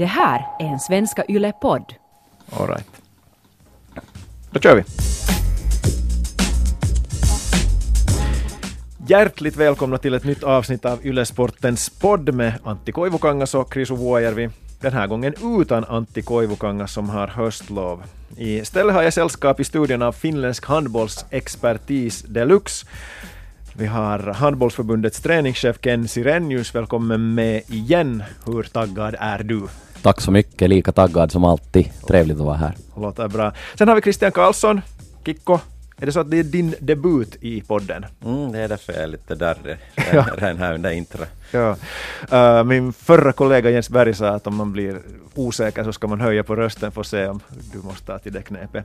Det här är en Svenska Yle-podd. All right. Då kör vi. Hjärtligt välkomna till ett nytt avsnitt av Yle-sportens podd med Antti Koivukangas och Krisu Vuojärvi. Den här gången utan Antti Koivukangas som har höstlov. I stället har jag sällskap i studion av finländsk handbollsexpertis deluxe. Vi har Handbollsförbundets träningschef Ken Sirenius, välkommen med igen. Hur taggad är du? Tack så mycket, lika taggad som alltid. Trevligt att vara här. Låter bra. Sen har vi Christian Karlsson, Kikko. Är det så att det är din debut i podden? Mm, det är därför jag är lite darrig redan här under intro. Ja. Uh, min förra kollega Jens Berg sa att om man blir osäker så ska man höja på rösten för att se om du måste ta till det knepet.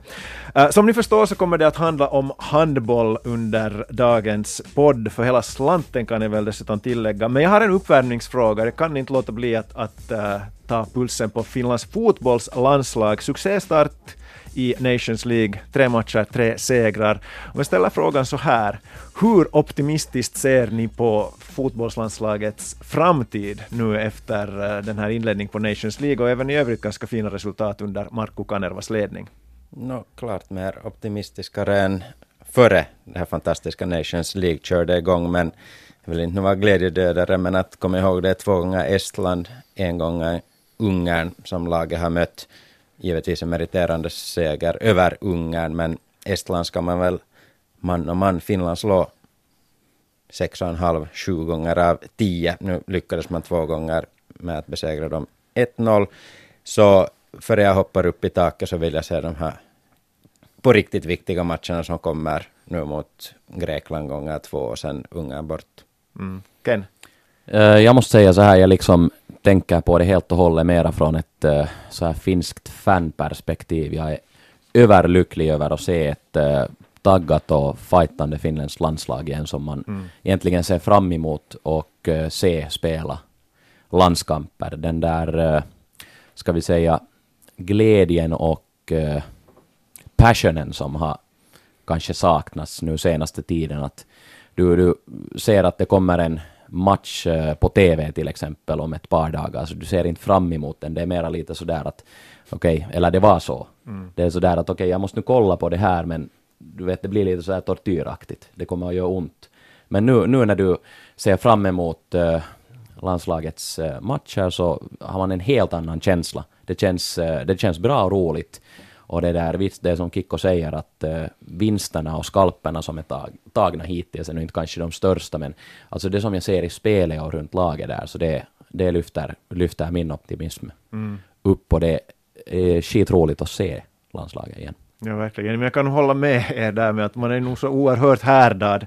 Uh, som ni förstår så kommer det att handla om handboll under dagens podd, för hela slanten kan jag väl dessutom tillägga. Men jag har en uppvärmningsfråga, jag kan inte låta bli att, att uh, ta pulsen på Finlands fotbollslandslag. Succéstart i Nations League. Tre matcher, tre segrar. Om jag ställer frågan så här, hur optimistiskt ser ni på fotbollslandslagets framtid nu efter eh, den här inledningen på Nations League och även i övrigt ganska fina resultat under Markku Kanervas ledning? No, klart mer optimistiskare än före det här fantastiska Nations League körde igång, men jag vill inte vara glädjedödare, men att komma ihåg det är två gånger Estland, en gång Ungern som laget har mött. Givetvis en meriterande seger över Ungern, men Estland ska man väl man och man Finland slå sex och en halv, sju gånger av tio. Nu lyckades man två gånger med att besegra dem 1-0. Så före jag hoppar upp i taket så vill jag se de här på riktigt viktiga matcherna som kommer nu mot Grekland gånger två och sen Ungern bort. Mm. Ken? Eh, Jag måste säga så här, jag liksom tänker på det helt och hållet mera från ett eh, så här finskt fanperspektiv. Jag är överlycklig över att se ett eh, taggat och fightande finländskt landslag igen som man Mm. egentligen ser fram emot och se spela landskamper. Den där, ska vi säga, glädjen och passionen som har kanske saknats nu senaste tiden. Att du, du ser att det kommer en match eh, på TV till exempel om ett par dagar, så du ser inte fram emot den. Det är mera lite sådär att, okej, eller det var så. Det är sådär att okej, jag måste nu kolla på det här, men du vet, det blir lite sådär tortyraktigt. Det kommer att göra ont. Men nu, nu när du ser fram emot eh, landslagets eh, matcher så har man en helt annan känsla. Det känns, eh, det känns bra och roligt. Och det där, det är som Kikko säger att eh, vinsterna och skalperna som är tag, tagna hittills är nu inte kanske de största, men alltså det som jag ser i spelet och runt laget där, så det, det lyfter, lyfter min optimism upp och det är skitroligt att se landslaget igen. Ja, verkligen. Men jag kan hålla med er där med att man är nog så oerhört härdad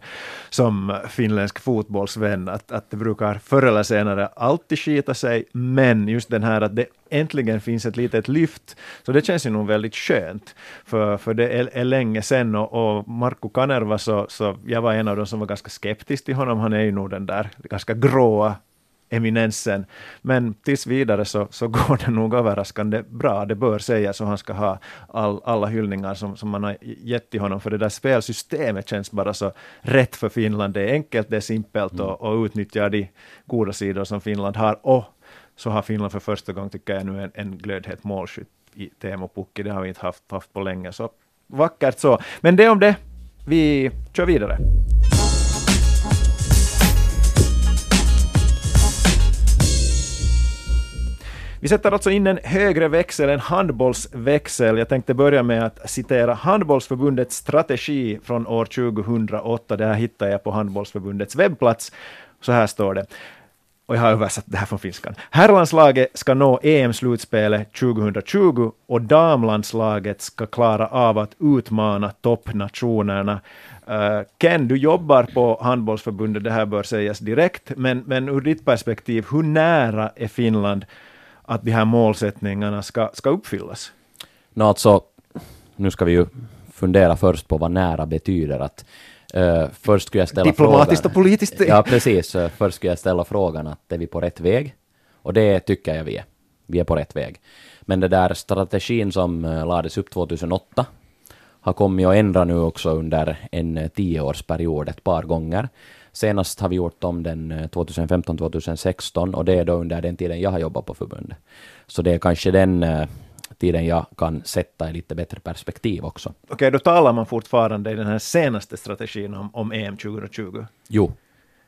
som finländsk fotbollsvän att, att det brukar förr eller senare alltid skita sig, men just den här att det äntligen finns ett litet lyft, så det känns ju nog väldigt skönt. För, för det är, är länge sedan och, och Markku Kanerva så, så jag var en av dem som var ganska skeptisk till honom. Han är ju nog den där ganska gråa eminensen. Men tills vidare så, så går det nog överraskande bra. Det bör sägas och han ska ha all, alla hyllningar som, som man har gett till honom. För det där spelsystemet känns bara så rätt för Finland. Det är enkelt, det är simpelt och, och utnyttjar de goda sidor som Finland har. Och så har Finland för första gången, tycker jag, nu en, en glödhet målskytt i Teemu Pukki. Det har vi inte haft, haft på länge. Så vackert så. Men det om det. Vi kör vidare. Vi sätter alltså in en högre växel, en handbollsväxel. Jag tänkte börja med att citera Handbollsförbundets strategi från år 2008. Det här hittar jag på Handbollsförbundets webbplats. Så här står det. Och jag har översatt det här från finskan. Herrlandslaget ska nå EM-slutspelet 2020 och damlandslaget ska klara av att utmana toppnationerna. Uh, Ken, du jobbar på handbollsförbundet, det här bör sägas direkt, men, men ur ditt perspektiv, hur nära är Finland att de här målsättningarna ska, ska uppfyllas? Nå alltså, nu ska vi ju fundera först på vad nära betyder. Att, eh, först skulle jag ställa Diplomatiskt frågan, och politiskt. Ja, precis. Eh, Först skulle jag ställa frågan att är vi på rätt väg? Och det tycker jag vi är. Vi är på rätt väg. Men det där strategin som eh, lades upp 2008 har kommit att ändra nu också under en tioårsperiod ett par gånger. Senast har vi gjort om den 2015-2016 och det är då under den tiden jag har jobbat på förbundet. Så det är kanske den tiden jag kan sätta i lite bättre perspektiv också. Okej, okay, då talar man fortfarande i den här senaste strategin om, om EM 2020? Jo,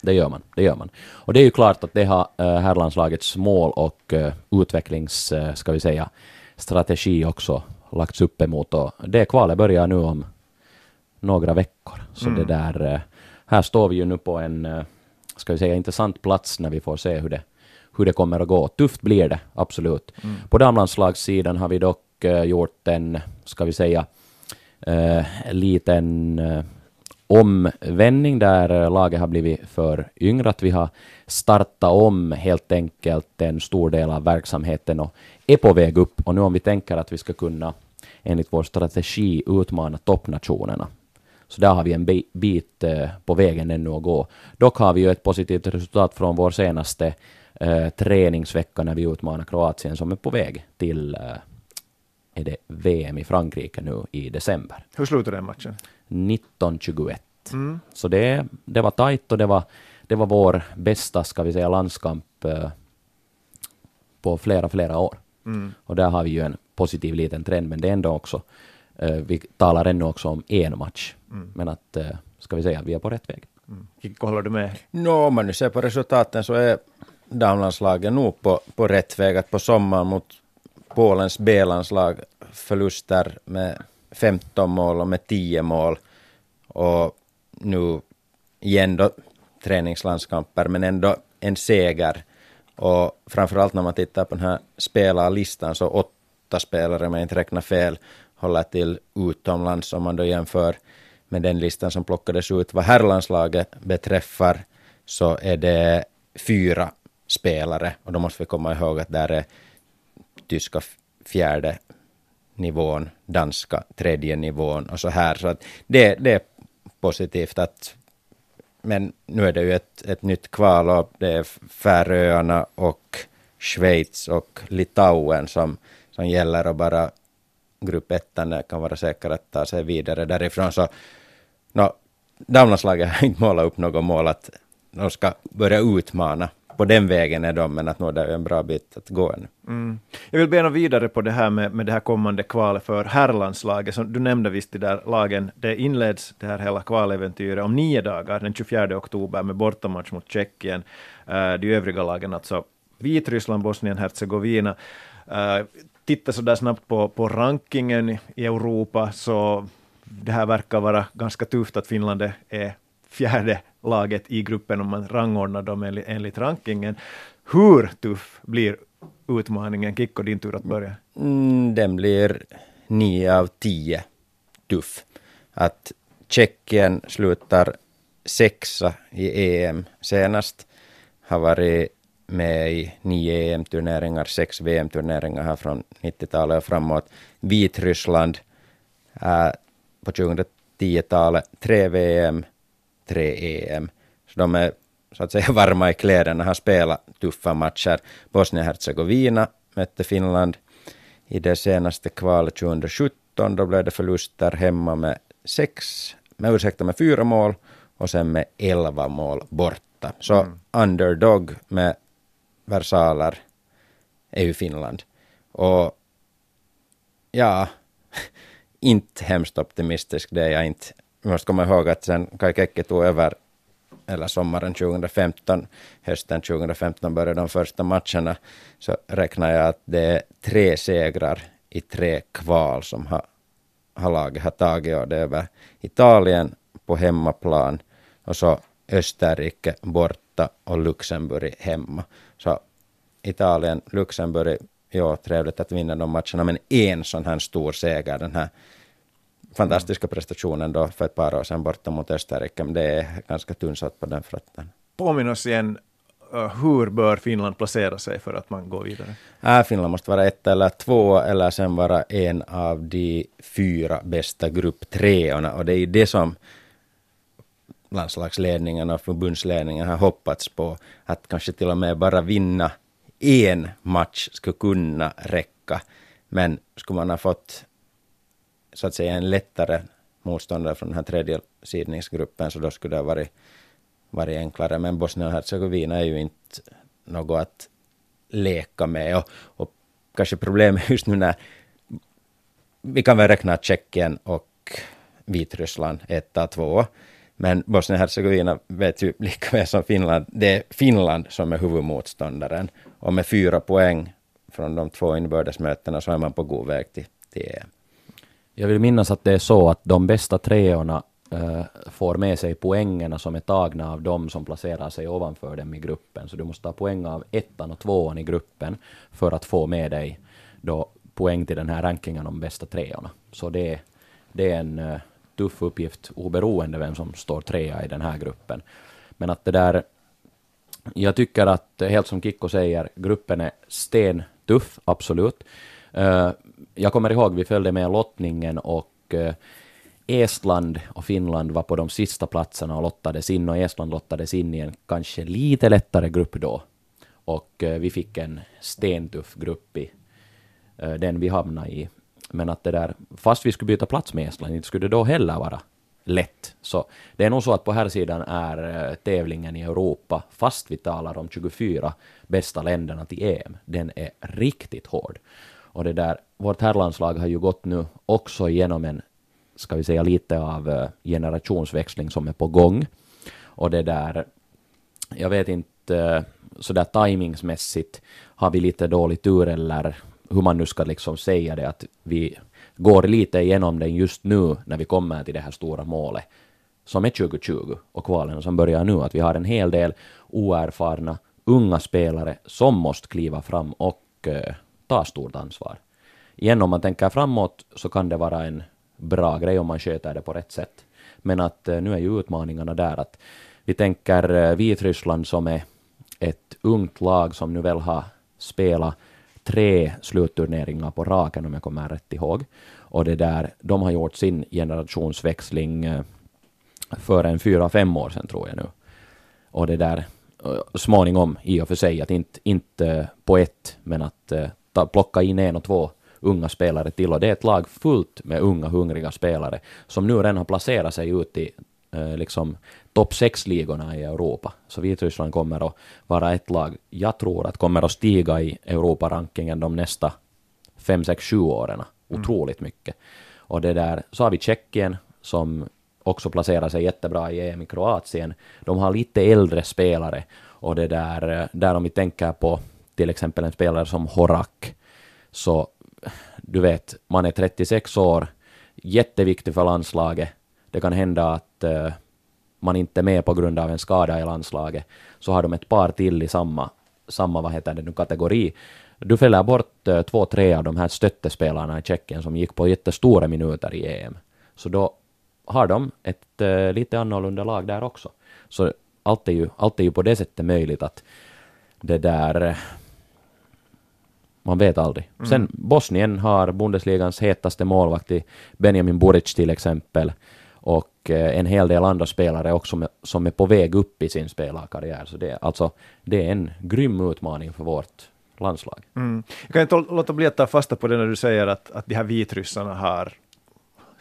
det gör man. Det gör man. Och det är ju klart att det har uh, herrlandslagets mål och utvecklings, ska vi säga, strategi också lagts upp emot och det kvalet börjar nu om några veckor. Så mm. det där, här står vi ju nu på en, ska vi säga, intressant plats när vi får se hur det, hur det kommer att gå. Tufft blir det, absolut. Mm. På damlandslagssidan har vi dock gjort en, ska vi säga, uh, liten uh, omvändning där laget har blivit för yngre, att vi har startat om helt enkelt en stor del av verksamheten och är på väg upp. Och nu om vi tänker att vi ska kunna enligt vår strategi utmana toppnationerna. Så där har vi en bit eh, på vägen ännu att gå. Dock har vi ju ett positivt resultat från vår senaste eh, träningsvecka när vi utmanar Kroatien som är på väg till eh, är det VM i Frankrike nu i december. Hur slutade den matchen? 1921. Mm. Så det, det var tajt och det var, det var vår bästa, ska vi säga, landskamp eh, på flera, flera år. Mm. Och där har vi ju en positiv liten trend, men det är ändå också, eh, vi talar ännu också om en match. Mm. Men att, eh, ska vi säga, att vi är på rätt väg. Mm. Kikko, håller du med? No, om man nu ser på resultaten så är damlandslaget nog på, på rätt väg. Att på sommaren mot Polens B-landslag förluster med 15 mål och med 10 mål. Och nu igen då träningslandskamper, men ändå en seger. Och framförallt när man tittar på den här spelarlistan så åtta spelare, om jag inte räknar fel, håller till utomlands om man då jämför med den listan som plockades ut vad herrlandslaget beträffar så är det fyra spelare och då måste vi komma ihåg att där är tyska fjärde nivån, danska tredje nivån och så här. Så att det, det är positivt att men nu är det ju ett, ett nytt kval och det är Färöarna och Schweiz och Litauen som, som gäller och bara grupp ettan kan vara säker att ta sig vidare därifrån. Så no, damlandslaget har inte målat upp något mål att de ska börja utmana på den vägen är de, men att nå det är en bra bit att gå ännu. Mm. Jag vill bena vidare på det här med, med det här kommande kvalet för herrlandslaget. Som du nämnde visst de där lagen, det inleds det här hela kvaläventyret om nio dagar, den 24 oktober med bortamatch mot Tjeckien. Uh, de övriga lagen alltså Vitryssland, Bosnien, Hercegovina. Uh, eh, titta så där snabbt på, på rankingen i Europa, så det här verkar vara ganska tufft att Finland är fjärde laget i gruppen om man rangordnar dem enligt, enligt rankingen. Hur tuff blir utmaningen? Kikko, din tur att börja. Mm, den blir nio av tio tuff. Att Tjeckien slutar sexa i EM senast, har varit med i nio EM-turneringar, sex VM-turneringar här från 90-talet och framåt. Vitryssland äh, på 2010-talet, tre VM, tre EM. Så de är så att säga varma i kläderna, har spelat tuffa matcher. Bosnien-Hercegovina mötte Finland i det senaste kvalet 2017. Då blev det förluster hemma med sex, med ursäkta med fyra mål och sen med elva mål borta. Så mm. underdog med versaler är ju Finland. Och ja, inte hemskt optimistisk, det är jag inte vi måste komma ihåg att sen Kai Kekke tog över, eller sommaren 2015, hösten 2015 började de första matcherna, så räknar jag att det är tre segrar i tre kval som har, har laget har tagit och det är över Italien på hemmaplan och så Österrike borta och Luxemburg hemma. Så Italien, Luxemburg, ja, trevligt att vinna de matcherna, men en sån här stor seger den här fantastiska prestationen då för ett par år sedan borta mot Österrike, men det är ganska tunnsatt på den fronten. Påminn oss igen, uh, hur bör Finland placera sig för att man går vidare? Äh, Finland måste vara ett eller två, eller sen vara en av de fyra bästa grupptreorna, och det är ju det som landslagsledningen och förbundsledningen har hoppats på, att kanske till och med bara vinna en match skulle kunna räcka. Men skulle man ha fått så att säga en lättare motståndare från den här tredje sidningsgruppen, så då skulle det ha varit varit enklare. Men Bosnien och Hercegovina är ju inte något att leka med. Och, och kanske problemet just nu när vi kan väl räkna Tjeckien och Vitryssland etta, två. Men Bosnien-Hercegovina vet ju lika väl som Finland, det är Finland som är huvudmotståndaren. Och med fyra poäng från de två inbördesmötena så är man på god väg till, till EM. Jag vill minnas att det är så att de bästa treorna äh, får med sig poängerna som är tagna av de som placerar sig ovanför dem i gruppen. Så du måste ta poäng av ettan och tvåan i gruppen för att få med dig då poäng till den här rankingen om bästa treorna. Så det, det är en eh, tuff uppgift oberoende vem som står trea i den här gruppen. Men att det där jag tycker att, helt som Kikko säger, gruppen är stentuff, absolut. Eh, jag kommer ihåg, vi följde med lottningen och eh, Estland och Finland var på de sista platserna och lottades in och Estland lottades in i en kanske lite lättare grupp då. Och eh, vi fick en stentuff grupp i den vi hamnade i. Men att det där, fast vi skulle byta plats med Estland, inte skulle det då heller vara lätt. Så det är nog så att på här sidan är eh, tävlingen i Europa, fast vi talar om 24 bästa länderna till EM, den är riktigt hård. Och det där, vårt herrlandslag har ju gått nu också igenom en, ska vi säga lite av eh, generationsväxling som är på gång. Och det där, jag vet inte, eh, sådär timingsmässigt har vi lite dålig tur eller hur man nu ska liksom säga det, att vi går lite igenom den just nu när vi kommer till det här stora målet som är 2020 och kvalen som börjar nu, att vi har en hel del oerfarna unga spelare som måste kliva fram och eh, ta stort ansvar. Igen, om man tänker framåt så kan det vara en bra grej om man sköter det på rätt sätt. Men att eh, nu är ju utmaningarna där att vi tänker eh, Vitryssland som är ett ungt lag som nu väl har spelat tre slutturneringar på raken om jag kommer rätt ihåg. Och det där, de har gjort sin generationsväxling eh, för en fyra, fem år sedan tror jag nu. Och det där eh, småningom i och för sig, att inte, inte på ett, men att eh, ta, plocka in en och två unga spelare till. Och det är ett lag fullt med unga, hungriga spelare som nu redan har placerat sig ut i uh, liksom topp sex-ligorna i Europa. Så Vitryssland kommer att vara ett lag, jag tror att kommer att stiga i Europa-rankingen de nästa fem, sex, sju åren. Mm. Otroligt mm. mycket. Och det där, så har vi Tjeckien som också placerar sig jättebra i EM i Kroatien. De har lite äldre spelare och det där, där om vi tänker på till exempel en spelare som Horak, så du vet, man är 36 år, jätteviktig för landslaget. Det kan hända att uh, man inte är med på grund av en skada i landslaget, så har de ett par till i samma, samma vad heter det nu, kategori. Du fäller bort uh, två, tre av de här stöttespelarna i Tjeckien som gick på jättestora minuter i EM. Så då har de ett uh, lite annorlunda lag där också. Så allt är, ju, allt är ju på det sättet möjligt att det där... Man vet aldrig. Mm. Sen Bosnien har Bundesligans hetaste målvakt i Benjamin Buric till exempel och eh, en hel del andra spelare också som är på väg upp i sin spelarkarriär. Så det, alltså, det är en grym utmaning för vårt landslag. Mm. Jag kan inte låta bli att ta fasta på det när du säger att, att de här vitryssarna har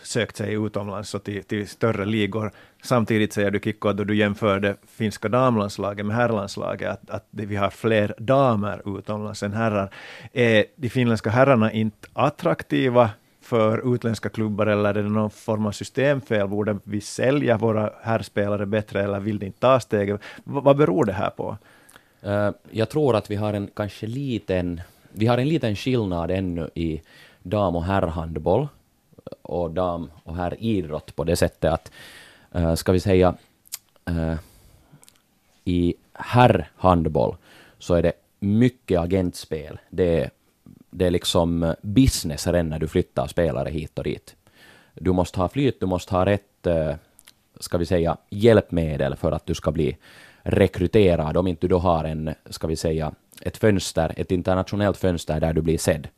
sökt sig utomlands och till, till större ligor. Samtidigt säger du Kikko att då du jämför det finska damlandslaget med herrlandslaget, att, att vi har fler damer utomlands än herrar. Är de finländska herrarna inte attraktiva för utländska klubbar eller är det någon form av systemfel? Borde vi sälja våra herrspelare bättre eller vill de inte ta steget? V vad beror det här på? Uh, jag tror att vi har en kanske liten, vi har en liten skillnad ännu i dam och herrhandboll eh, och dam och herridrott på det sättet att, uh, ska vi säga, uh, i herrhandboll så är det mycket agentspel. Det är det är liksom eh, business redan när du flyttar spelare hit och dit. Du måste ha flyt, du måste ha rätt, eh, ska vi säga, hjälpmedel för att du ska bli rekryterad, om inte du då har en, ska vi säga, ett fönster, ett internationellt fönster där du blir sedd.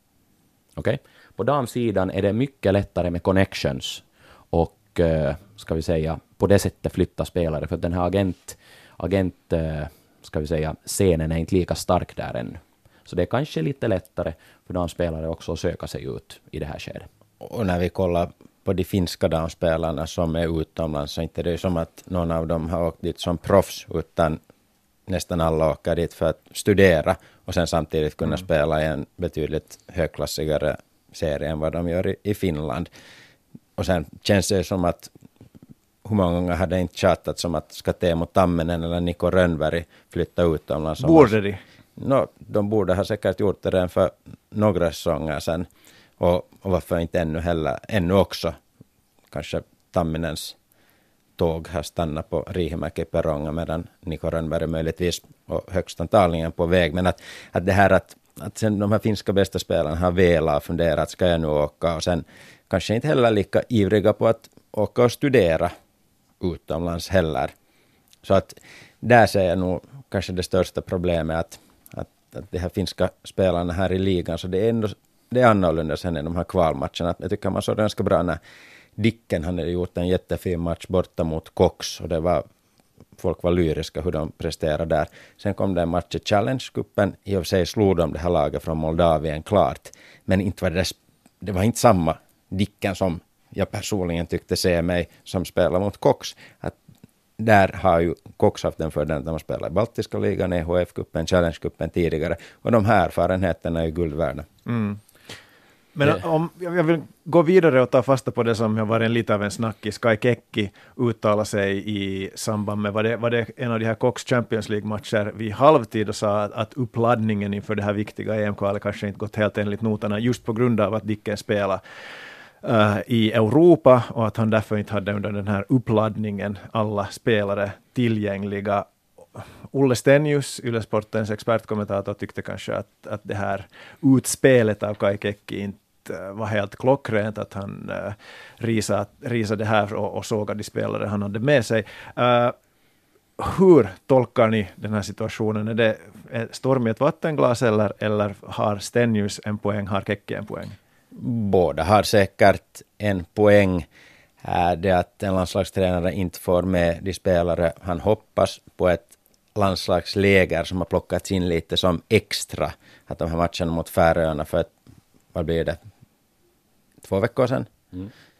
Okej? Okay? På damsidan är det mycket lättare med connections och, eh, ska vi säga, på det sättet flytta spelare, för att den här agent, agent, ska vi säga, scenen är inte lika stark där ännu. Så det är kanske lite lättare för de spelare också att söka sig ut i det här skedet. Och när vi kollar på de finska damspelarna som är utomlands, så inte det är som att någon av dem har åkt dit som proffs, utan nästan alla åker dit för att studera och sen samtidigt kunna Mm. spela i en betydligt högklassigare serie än vad de gör i, i Finland. Och sen känns det som att hur många gånger hade inte tjatat som att ska Teemu Tamminen eller Niko Rönnberg flytta utomlands? Borde de? No, de borde ha säkert gjort det redan för några säsonger sedan. Och, och varför inte ännu heller, ännu också. Kanske Tamminens tåg har stannat på Riihimäki perrongen medan Niko Rönnberg möjligtvis och högst antagligen på väg. Men att, att det här att, att sen de här finska bästa spelarna har velat och funderat, ska jag nu åka? Och sen kanske inte heller lika ivriga på att åka och studera utomlands heller. Så att där ser jag nog kanske det största problemet att, att, de här finska spelarna här i ligan, så det är ändå det är annorlunda sen än de här kvalmatcherna. Jag tycker man såg det ganska bra när Dicken hade gjort en jättefin match borta mot Cox och det var folk var lyriska hur de presterade där. Sen kom det en match i Challenge-cupen. I och för sig slog de det här laget från Moldavien klart, men inte var det, där, det var inte samma Dicken som jag personligen tyckte se mig som spelar mot Cox. Att där har ju Cox haft den fördelen att de har spelat i Baltiska ligan, EHF-cupen, Challenge-cupen tidigare och de här erfarenheterna är ju guld värda. Mm. Men om, jag vill gå vidare och ta fasta på det som har varit en lite av en snackis. Kai Kekki uttalade sig i samband med, var det, var det en av de här Cox Champions League-matcher vid halvtid och sa att, att uppladdningen inför det här viktiga EM-kvalet kanske inte gått helt enligt noterna just på grund av att Dicken spelar Eh, i Europa och att han därför inte hade under den här uppladdningen alla spelare tillgängliga. Olle Stenius, Ylesportens expertkommentator, tyckte kanske att, att det här utspelet av Kai Kekki inte eh, var helt klockrent, att han eh, uh, risade, risade det här och, och sågade de spelare han hade med sig. Uh, hur tolkar ni den här situationen? Är det storm i ett vattenglas eller, eller har Stenius en poäng, har Kekki en poäng? Båda har säkert en poäng. Är det att en landslagstränare inte får med de spelare han hoppas på ett landslagsläger som har plockats in lite som extra. Att de här matcherna mot Färöarna för ett, vad blir det, två veckor sedan.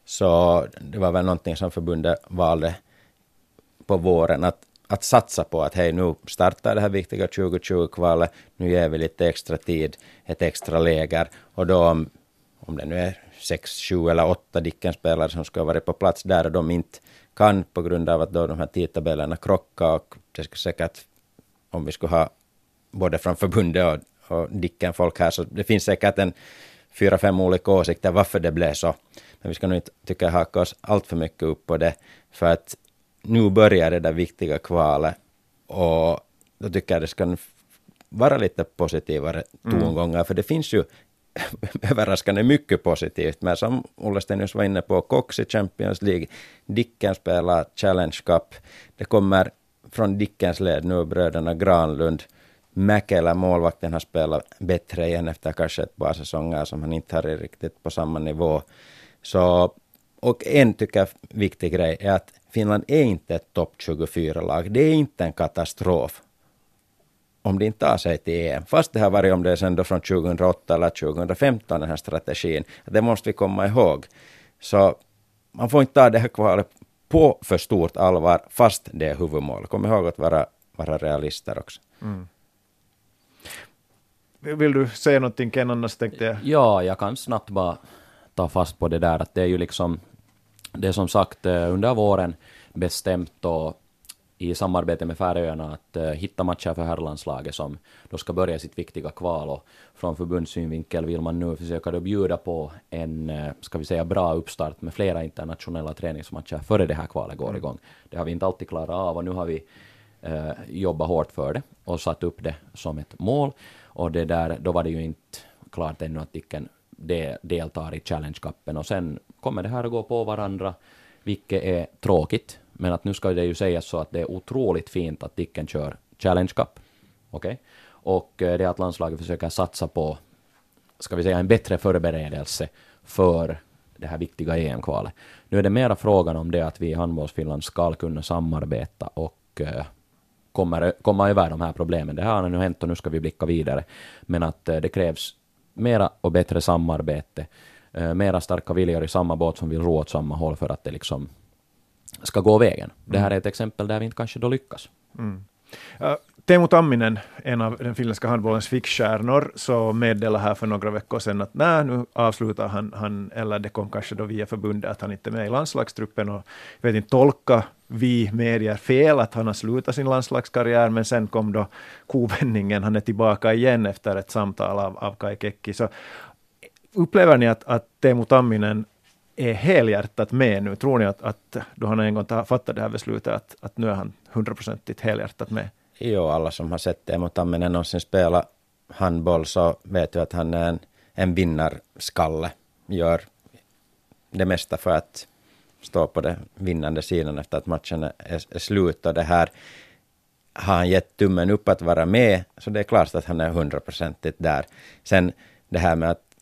Så det var väl någonting som förbundet valde på våren att, att satsa på att hej nu startar det här viktiga 2020-kvalet, nu ger vi lite extra tid, ett extra läger och då om, om det nu är sex, sju eller åtta Dicken-spelare som ska vara på plats där och de inte kan på grund av att då de här tidtabellerna krockar och det ska säkert om vi skulle ha både från förbundet och, och Dicken-folk här, så det finns säkert en fyra, fem olika åsikter varför det blev så. Men vi ska nog inte, tycka haka oss allt för mycket upp på det, för att nu börjar det där viktiga kvalet och då tycker jag det ska vara lite positivare tongångar, för det finns ju överraskande mycket positivt, men som Olle Stenius var inne på, Cox i Champions League, Dicken spelar Challenge Cup, det kommer från Dickens led nu bröderna Granlund, Mäkelä, målvakten, har spelat bättre igen efter kanske ett par säsonger som han inte har riktigt på samma nivå. Så, och en tycker jag viktig grej är att Finland är inte ett topp 24-lag. Det är inte en katastrof om det inte tar sig till EM. Fast det har varit om det är sen då från 2008 eller 2015 den här strategin. Det måste vi komma ihåg. Så man får inte ta det här kvalet på för stort allvar fast det är huvudmål. Kom ihåg att vara, vara realister också. Vill du säga någonting Ken, annars tänkte jag Ja, jag kan snabbt bara ta fast på det där att det är ju liksom, det är som sagt eh, under våren bestämt och i samarbete med Färöarna att uh, hitta matcher för herrlandslaget som då ska börja sitt viktiga kval och från förbundssynvinkel vill man nu försöka då bjuda på en, uh, ska vi säga, bra uppstart med flera internationella träningsmatcher före det här kvalet går igång. Det har vi inte alltid klarat av och nu har vi uh, jobbat hårt för det och satt upp det som ett mål och det där, då var det ju inte klart ännu att Dicken de, deltar i Challenge-cupen och sen kommer det här att gå på varandra, vilket är tråkigt. Men att nu ska det ju sägas så att det är otroligt fint att Dicken kör Challenge Cup. Okej? Och eh, det är att landslaget försöker satsa på, ska vi säga, en bättre förberedelse för det här viktiga EM-kvalet. Nu är det mera frågan om det att vi i handbollsfinland ska kunna samarbeta och eh, kommer, komma över de här problemen. Det här har nu hänt och nu ska vi blicka vidare. Men att eh, det krävs mera och bättre samarbete eh, mera starka viljor i samma båt som vill ro åt samma håll för att det liksom ska gå vägen. Det här är ett exempel där vi inte kanske då lyckas. Mm. Uh, Teemu Tamminen, en av den finländska handbollens fickstjärnor, så meddelade här för några veckor sedan att nej, nu avslutar han, han, eller det kom kanske då via förbundet att han inte är med i landslagstruppen och jag vet inte, tolka vi medier fel att han har slutat sin landslagskarriär, men sen kom då kovändningen, han är tillbaka igen efter ett samtal av, av Kai Kekki. Så upplever ni att, att Teemu Tamminen är helhjärtat med nu? Tror ni att, att då han en gång fattat det här beslutet, att, att nu är han hundraprocentigt helhjärtat med? Jo, alla som har sett Teemu Tamminen någonsin spela handboll så vet ju att han är en, en vinnarskalle. Gör det mesta för att stå på den vinnande sidan efter att matchen är, är slut. Och det här har han gett tummen upp att vara med, så det är klart att han är hundraprocentigt där. Sen det här med att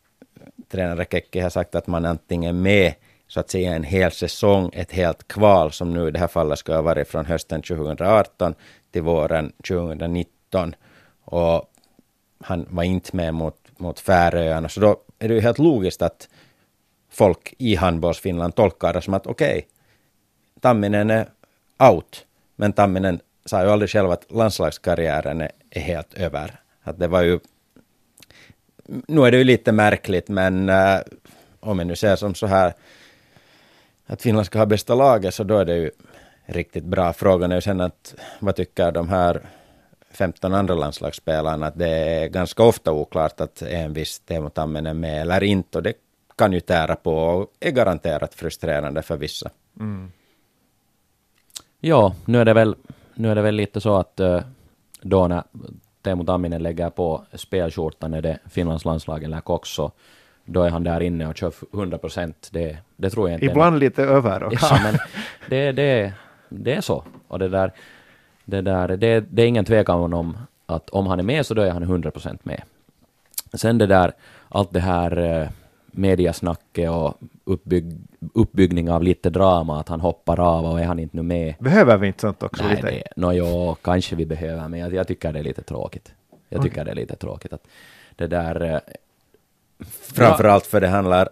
tränare Kekki har sagt att man antingen med så att säga en hel säsong, ett helt kval som nu i det här fallet ska ha varit från hösten 2018 till våren 2019 och han var inte med mot, mot Färöarna, så då är det ju helt logiskt att folk i handbollsfinland tolkar det som att okej, okay, Tamminen är out, men Tamminen sa ju aldrig själv att landslagskarriären är, är helt över. Att det var ju nu är det ju lite märkligt, men äh, om jag nu ser som så här att Finland ska ha bästa laget, så då är det ju riktigt bra. Frågan är ju sen att vad tycker de här 15 andra landslagsspelarna att det är ganska ofta oklart att en viss Teemu Tammen är med eller inte och det kan ju tära på och är garanterat frustrerande för vissa. Mm. Ja, nu är det väl, nu är det väl lite så att uh, då när Teemu Tamminen lägger på spelskjortan när det Finlands landslag eller kock så då är han där inne och kör 100 procent. Det, det tror jag inte. Ibland lite över också. Ja, men det, det, det är så. Och det där, det, där det, det är ingen tvekan om att om han är med så då är han 100 procent med. Sen det där, allt det här eh, mediasnacket och uppbygg, uppbyggning av lite drama, att han hoppar av och är han inte nu med. Behöver vi inte sånt också? Nej, lite? Det, no, jo, kanske vi behöver, men jag, jag tycker det är lite tråkigt. Jag okay. tycker det är lite tråkigt att det där... Eh, Framförallt för det handlar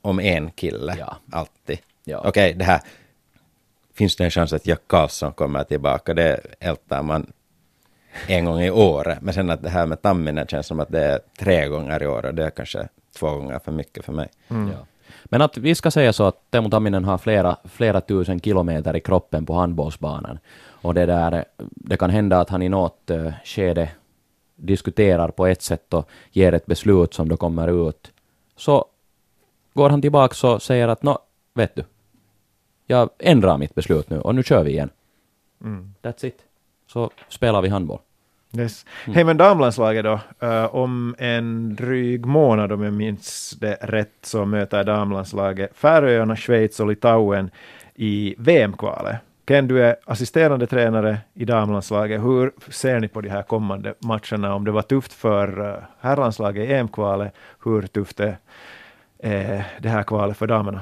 om en kille, ja. alltid. Ja. Okej, okay, det här... Finns det en chans att Jack Karlsson kommer tillbaka? Det ältar man en gång i året. Men sen att det här med Tamminen känns som att det är tre gånger i år och det är kanske två gånger för mycket för mig. Mm. Ja. Men att vi ska säga så att Teemu Tamminen har flera, flera tusen kilometer i kroppen på handbollsbanan. Och det, där, det kan hända att han i något uh, skede diskuterar på ett sätt och ger ett beslut som då kommer ut. Så går han tillbaka och säger att nå, vet du, jag ändrar mitt beslut nu och nu kör vi igen. Mm. That's it. Så spelar vi handboll. Yes. Mm. Hej men damlandslaget då, uh, om en dryg månad om jag minns det rätt så möter damlandslaget Färöarna, Schweiz och Litauen i VM-kvalet. Ken, du är assisterande tränare i damlandslaget. Hur ser ni på de här kommande matcherna? Om det var tufft för uh, herrlandslaget i EM-kvalet, hur tufft är uh, det här kvalet för damerna?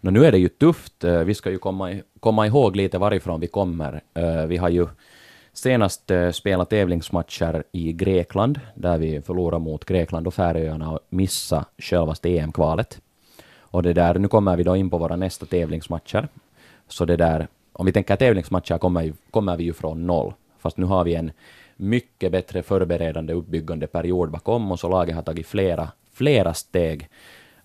No, nu är det ju tufft. Vi ska ju komma, komma ihåg lite varifrån vi kommer. Vi har ju senast eh, spela spelat tävlingsmatcher i Grekland, där vi förlorade mot Grekland och Färöarna och missade självaste EM-kvalet. Och det där, nu kommer vi då in på våra nästa tävlingsmatcher. Så det där, om vi tänker tävlingsmatcher kommer, kommer vi ju från noll. Fast nu har vi en mycket bättre förberedande uppbyggande period bakom oss och laget har tagit flera, flera steg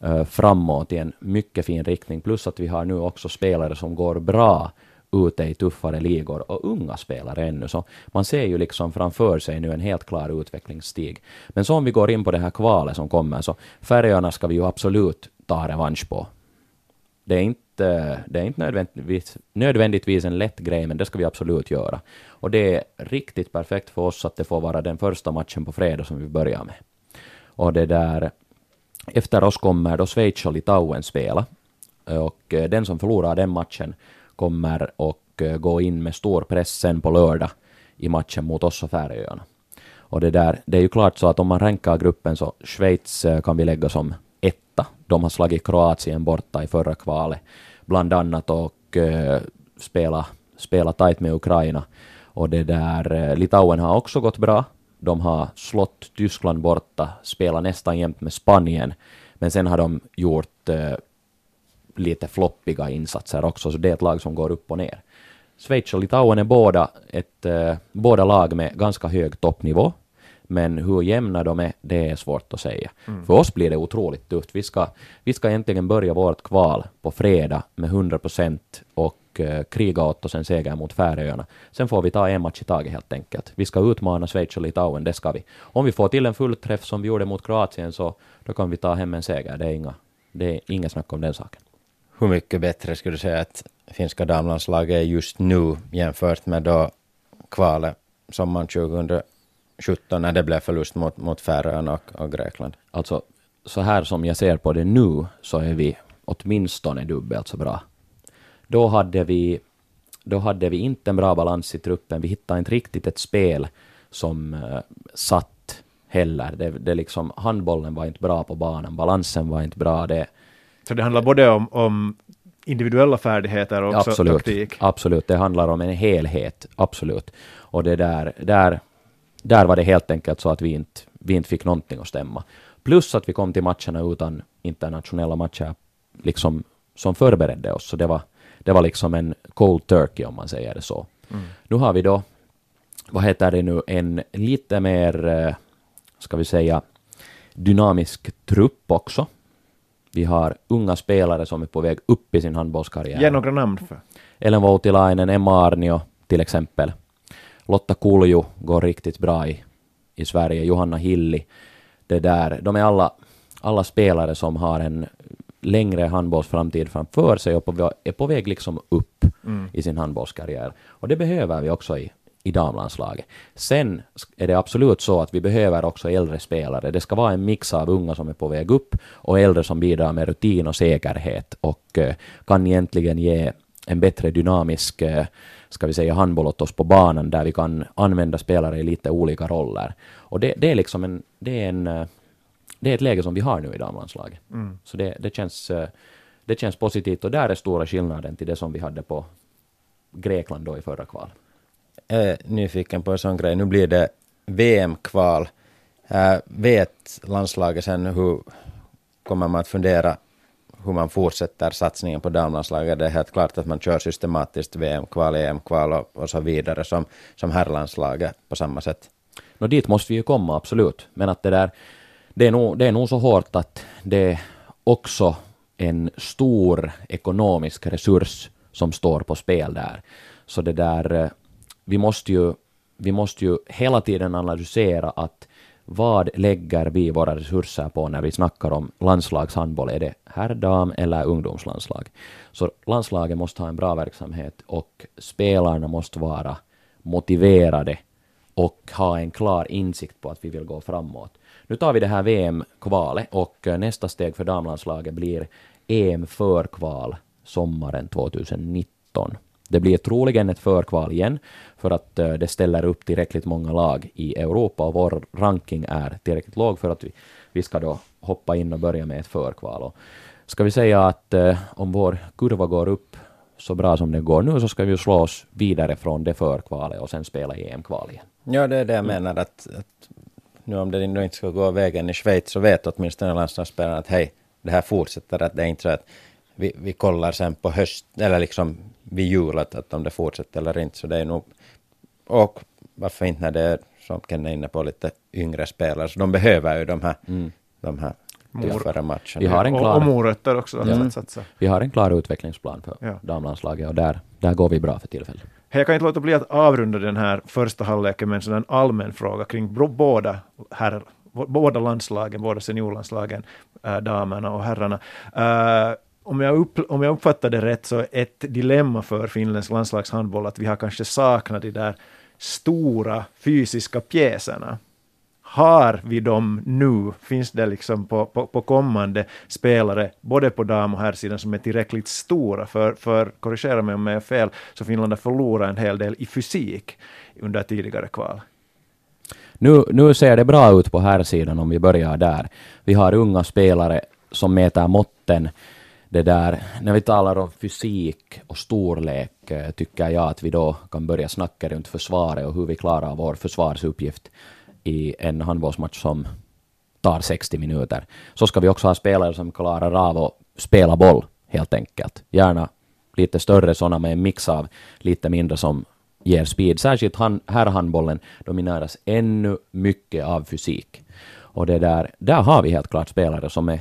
uh, framåt i en mycket fin riktning. Plus att vi har nu också spelare som går bra ute i tuffare ligor och unga spelare ännu. Så man ser ju liksom framför sig nu en helt klar utvecklingsstig. Men så om vi går in på det här kvalet som kommer, så Färöarna ska vi ju absolut ta revansch på. Det är inte, det är inte nödvändigtvis, nödvändigtvis en lätt grej, men det ska vi absolut göra. Och det är riktigt perfekt för oss att det får vara den första matchen på fredag som vi börjar med. Och det där, efter oss kommer då Schweiz och Litauen spela. Och eh, den som förlorar den matchen kommer och eh, gå in med stor press sen på lördag i matchen mot oss och Färöarna. Och det, där, det är ju klart så att om man rankar gruppen så Schweiz eh, kan vi lägga som etta. De har slagit Kroatien borta i förra kvalet, bland annat, och eh, spela, spela tajt med Ukraina. Och det där, Litauen har också gått bra. De har slått Tyskland borta, spelat nästan jämt med Spanien, Men sen har de gjort eh, lite floppiga insatser också, så det är ett lag som går upp och ner. Schweiz och Litauen är båda, ett, eh, båda lag med ganska hög toppnivå, men hur jämna de är, det är svårt att säga. Mm. För oss blir det otroligt tufft. Vi ska, vi ska egentligen börja vårt kval på fredag med 100 procent och eh, kriga åt oss en seger mot Färöarna. Sen får vi ta en match i taget helt enkelt. Vi ska utmana Schweiz och Litauen, det ska vi. Om vi får till en fullträff som vi gjorde mot Kroatien så då kan vi ta hem en seger. Det är inga, det är inga snack om den saken. Hur mycket bättre skulle du säga att finska damlandslaget är just nu jämfört med då kvalet sommaren 2017 när det blev förlust mot, mot Färöarna och, och Grekland? Alltså, så här som jag ser på det nu så är vi åtminstone dubbelt så bra. Då hade vi, då hade vi inte en bra balans i truppen. Vi hittade inte riktigt ett spel som uh, satt heller. Det, det liksom, handbollen var inte bra på banan, balansen var inte bra. Det, så det handlar både om, om individuella färdigheter och också absolut, taktik. absolut, det handlar om en helhet, absolut. Och det där, där, där var det helt enkelt så att vi inte, vi inte fick någonting att stämma. Plus att vi kom till matcherna utan internationella matcher liksom, som förberedde oss. Så det var, det var liksom en cold turkey om man säger det så. Mm. Nu har vi då, vad heter det nu, en lite mer, eh, ska vi säga, dynamisk trupp också. Vi har unga spelare som är på väg upp i sin handbollskarriär. Ge några namn för. Ellen Voutilainen, Emma Arnio till exempel. Lotta Kulju går riktigt bra i, i Sverige. Johanna Hilli. Det där, de är alla, alla spelare som har en längre handbollsframtid framför sig och på, är på väg liksom upp Mm. i sin handbollskarriär. Och det behöver vi också i, i damlandslaget. Sen är det absolut så att vi behöver också äldre spelare. Det ska vara en mix av unga som är på väg upp och äldre som bidrar med rutin och säkerhet och eh, kan egentligen ge en bättre dynamisk eh, ska vi säga handboll åt oss på banan där vi kan använda spelare i lite olika roller. Och det, det är liksom en, det är en eh, det är ett läge som vi har nu i damlandslaget. Mm. Så det, det, känns, det känns positivt och där är stora skillnaden till det som vi hade på Grekland då i förra kval. Jag är nyfiken på en sån grej. Nu blir det VM-kval. Äh, vet landslaget sen hur kommer man att fundera hur man fortsätter satsningen på damlandslaget? Det är helt klart att man kör systematiskt VM-kval, EM-kval och, och så vidare som, som herrlandslaget på samma sätt. Nå, dit måste vi ju komma, absolut. Men att det där, det är nog, det är nog så hårt att det är också en stor ekonomisk resurs som står på spel där. Så det där, eh, vi måste ju, vi måste ju hela tiden analysera att vad lägger vi våra resurser på när vi snackar om landslagshandboll? Är det herrdam eller ungdomslandslag? Så landslaget måste ha en bra verksamhet och spelarna måste vara motiverade och ha en klar insikt på att vi vill gå framåt. Nu tar vi det här VM-kvalet och eh, nästa steg för damlandslaget blir EM-förkval sommaren 2019. Det blir troligen ett förkval igen för att eh, det ställer upp tillräckligt många lag i Europa och vår ranking är tillräckligt låg för att vi, vi ska då hoppa in och börja med ett förkval. Och ska vi säga att eh, om vår kurva går upp så bra som det går nu så ska vi ju slå oss vidare från det förkvalet och sen spela EM-kval igen. Ja, det är det jag menar att, att nu om det nu inte ska gå vägen i Schweiz så vet åtminstone landslagsspelarna att hej, det här fortsätter, att det är inte så att vi, vi kollar sen på höst, eller liksom vid jul att, om det fortsätter eller inte, så det är nog, och varför inte när det är, som Ken är inne på, lite yngre spelare, så de behöver ju de här, Mm. de här tuffare matcherna. Vi har en Och, klar- och morötter också satsa. Vi har en klar utvecklingsplan för Ja. damlandslaget och där, där går vi bra för tillfället. Hej, Jag kan inte låta bli att avrunda den här första halvleken med en allmän fråga kring båda, herr, båda landslagen, båda seniorlandslagen, äh, damerna och herrarna. Äh, om, jag upp, om jag uppfattar det rätt så är ett dilemma för finländsk landslagshandboll att vi har kanske saknat de där stora fysiska pjäserna. Har vi dem nu? Finns det liksom på, på, på kommande spelare, både på dam och herrsidan, som är tillräckligt stora? För, för korrigera mig om jag är fel, så Finland har förlorat en hel del i fysik under tidigare kval. Nu, nu ser det bra ut på herrsidan om vi börjar där. Vi har unga spelare som mäter måtten. Det där, när vi talar om fysik och storlek eh, tycker jag att vi då kan börja snacka runt försvaret och hur vi klarar vår försvarsuppgift i en handbollsmatch som tar 60 minuter. Så ska vi också ha spelare som klarar av att spela boll, helt enkelt. Gärna lite större sådana med en mix av lite mindre som ger speed. Särskilt han, herrhandbollen domineras ännu mycket av fysik. Och det där, där har vi helt klart spelare som är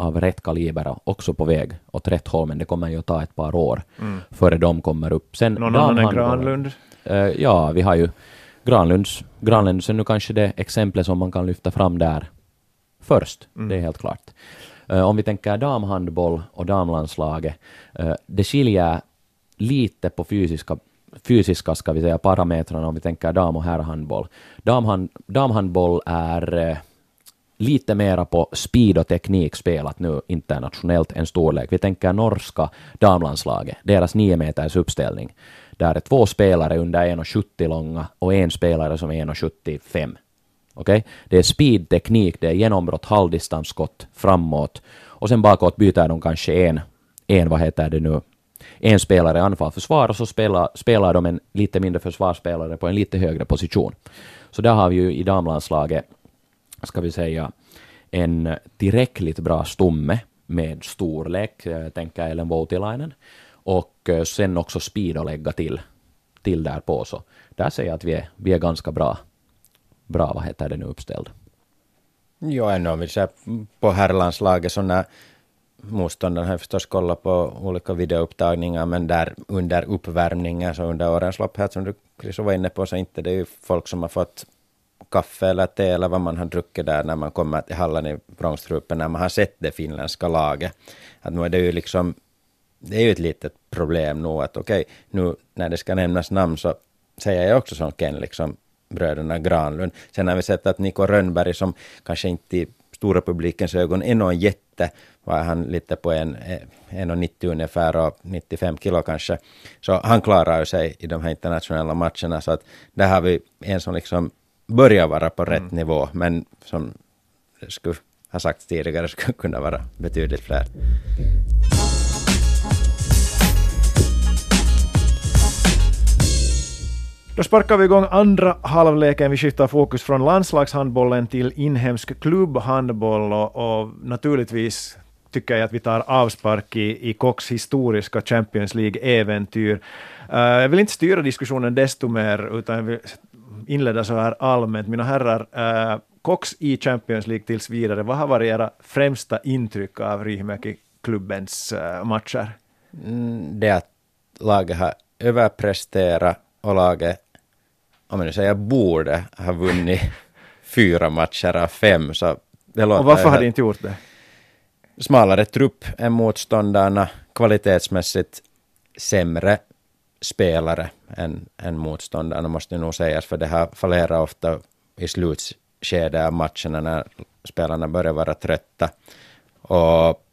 av rätt kaliber också på väg åt rätt håll, men det kommer ju att ta ett par år Mm. före de kommer upp. Sen Någon annan än Granlund? Eh, ja, vi har ju Granlunds, Granlunds är nu kanske det exemplet som man kan lyfta fram där först. Mm. Det är helt klart. Eh, om vi tänker damhandboll och damlandslaget, eh, det skiljer lite på fysiska, fysiska ska vi säga, parametrarna om vi tänker dam och herrhandboll. Damhand, damhandboll är eh, lite mera på speed och teknik spelat nu internationellt än storlek. Vi tänker norska damlandslaget, deras 9 meters uppställning, där är två spelare under 1,70 långa och en spelare som är 1,75. Okej? Det är speed, teknik, det är genombrott, halvdistansskott framåt och sen bakåt byter de kanske en, en vad heter det nu, en spelare anfall försvar och så spelar, spelar de en lite mindre försvarsspelare på en lite högre position. Så där har vi ju i damlandslaget ska vi säga, en tillräckligt bra stomme med storlek, eh, tänker Ellen Voutilainen, och eh, sen också speed att lägga till, till därpå. Så där säger jag att vi är, vi är ganska bra, bra, vad heter det nu, uppställda. Jo, ännu om vi ser på herrlandslaget så när motståndarna har förstås kollat på olika videoupptagningar, men där under uppvärmningen, så under årens lopp här som du Chris var inne på, så inte det är ju folk som har fått kaffe eller te eller vad man har druckit där när man kommer till hallen i Vrångstrupen, när man har sett det finländska laget. Att nu är det ju liksom, det är ju ett litet problem nu att okej, nu när det ska nämnas namn så säger jag också som Ken, liksom bröderna Granlund. Sen har vi sett att Niko Rönnberg, som kanske inte i stora publikens ögon är någon jätte, var han lite på en, eh, en och 90 ungefär och 95 kilo kanske. Så han klarar ju sig i de här internationella matcherna, så att där har vi en som liksom börjar vara på rätt nivå, men som skulle ha sagts tidigare skulle kunna vara betydligt fler. Då sparkar vi igång andra halvleken. Vi skiftar fokus från landslagshandbollen till inhemsk klubbhandboll och, och naturligtvis tycker jag att vi tar avspark i, i Cox historiska Champions League-äventyr. Uh, jag vill inte styra diskussionen desto mer, utan jag vill inleda så här allmänt. Mina herrar, uh, Cox i Champions League tills vidare, vad har varit era främsta intryck av Riihimäki-klubbens uh, matcher? Mm, det att laget har överpresterat och laget, om nu säger borde, ha vunnit fyra matcher av fem. Så det låter Och varför har de inte gjort det? smalare trupp än motståndarna, kvalitetsmässigt sämre spelare än, än motståndarna måste nog sägas, för det här fallerar ofta i slutskedet av matcherna när spelarna börjar vara trötta. Och,